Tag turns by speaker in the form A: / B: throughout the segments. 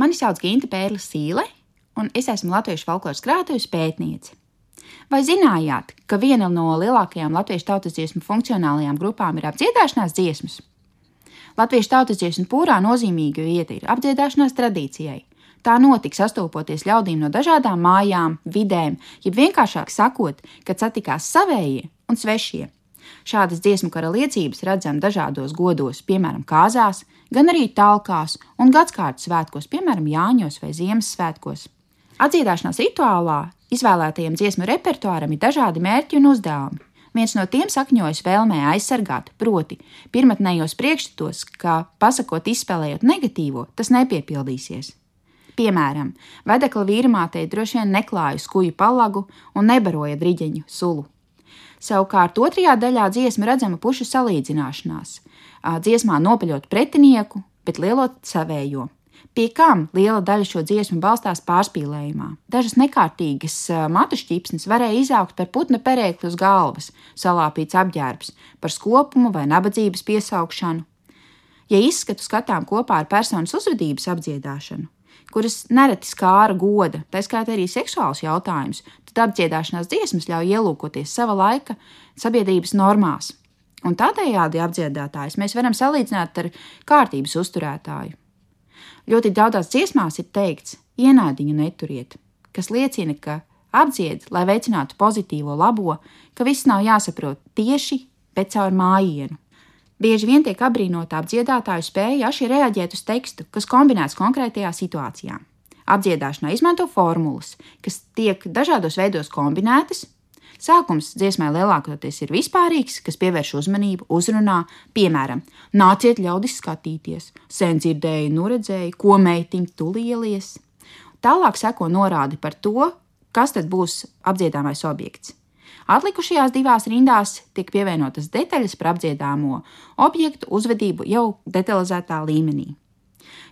A: Mani sauc Ginta Pērlis Sīle, un es esmu Latviešu folkloras krātuves pētniece. Vai zinājāt, ka viena no lielākajām latviešu tautas dziesmu funkcionālajām grupām ir apdziedāšanās dziesmas? Latviešu tautas dziesmu pūrā nozīmīga vieta ir apdziedāšanās tradīcijai. Tā notika sastopoties ļaudīm no dažādām mājām, vidēm, jeb vienkāršāk sakot, kad satikās savējie un svešie. Šādas dziesmu kara liecības redzam dažādos godos, piemēram, kāzās, gan arī talkās un gadsimta svētkos, piemēram, Jāņos vai Ziemassvētkos. Atdziedāšanās rituālā izvēlētajiem dziesmu repertuāram ir dažādi mērķi un uzdevumi. Viens no tiem sakņojas vēlmē aizsargāt, proti, pirmotnējos priekšstatos, ka pasakot, izspēlējot negatīvo, tas nepiepildīsies. Piemēram, vedekla vīrmātei droši vien neklāja skuju palagu un nebaroja driģeņu sulu. Savukārt otrajā daļā dziesma redzama pušu salīdzināšanās. Dziesmā nopeļot pretinieku, bet lielot savējo. Pie kam liela daļa šo dziesmu balstās pārspīlējumā. Dažas nekārtīgas matu šķipsnes varēja izaugt par putna perēkli uz galvas, salāpīts apģērbs, par skopumu vai nabadzības piesaukšanu. Ja izskatu skatām kopā ar personas uzvedības apdziedāšanu, kuras nereti skāra goda, tā skaitā arī seksuāls jautājums, tad apdziedāšanās dziesmas ļauj ielūkoties sava laika sabiedrības normās. Un tādējādi apdziedātājs mēs varam salīdzināt ar kārtības uzturētāju. Ļoti daudzās dziesmās ir teikts, ienaidīju neturiet, kas liecina, ka apdzied, lai veicinātu pozitīvo, labo, ka viss nav jāsaprot tieši, bet caur mājienu. Bieži vien tiek apbrīnota apdziedātāju spēja aši reaģēt uz tekstu, kas kombinēts konkrētajā situācijā. Apdziedāšanā izmanto formulas, kas tiek dažādos veidos kombinētas. Sākums dziesmai lielākoties ir vispārīgs, kas pievērš uzmanību, uzrunā, piemēram, nāciet ļaudis skatīties, sen dzirdēju, nu redzēju, ko meitiņa tu lielies. Tālāk seko norādi par to, kas tad būs apdziedāmais objekts. Atlikušajās divās rindās tiek pievienotas detaļas par apdziedāmo objektu uzvedību jau detalizētā līmenī.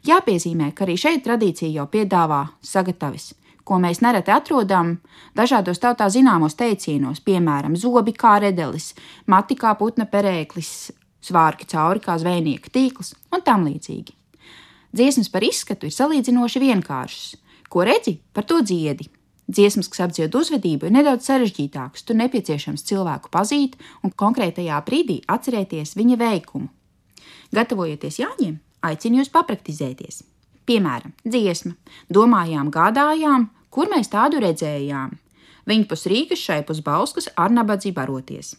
A: Jāpiezīmē, ka arī šeit tradīcija jau piedāvā sagatavis, ko mēs nereti atrodam dažādos tautā zināmos teicienos, piemēram, zobi kā redelis, mati kā putna perēklis, svārki cauri kā zvejnieka tīkls un tam līdzīgi. Dziesmas par izskatu ir salīdzinoši vienkāršas. Ko redzi, par to dziedi. Dziesmas, kas apdzied uzvedību, ir nedaudz sarežģītākas. Tur nepieciešams cilvēku pazīt un konkrētajā brīdī atcerēties viņa veikumu. Gatavojoties Jāņiem, aicinu jūs papraktizēties. Piemēram, dziesma, domājām, gādājām, kur mēs tādu redzējām. Viņa pus Rīgas, šai pus Bauskas ar nabadzību baroties.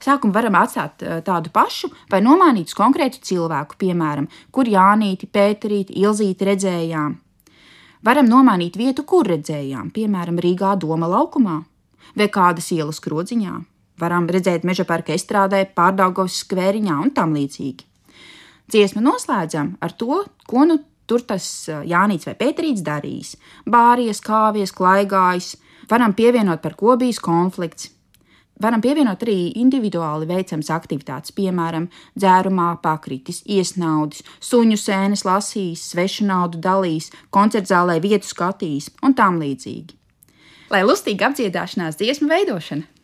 A: Sākumā varam atstāt tādu pašu vai nomainīt uz konkrētu cilvēku, piemēram, kur Jānīti, Pēterīti, Ilzīti redzējām. Varam nomainīt vietu, kur redzējām, piemēram, Rīgā Doma laukumā vai kādas ielas krodziņā. Varam redzēt meža parka estrādē, pārdaugovas skvēriņā un tam līdzīgi. Dziesmu noslēdzam ar to, ko nu tur tas Jānis vai Pēterīts darījis. Bāries, kāvies, klaigājis, varam pievienot par ko bijis konflikts, Varam pievienot arī individuāli veicams aktivitātes, piemēram, dzērumā pakritis, iesnaudis, suņu sēnes lasījis, svešu naudu dalījis, koncertzālē vietu skatījis un tam līdzīgi. Lai lustīga apdziedāšanās dziesmu veidošana!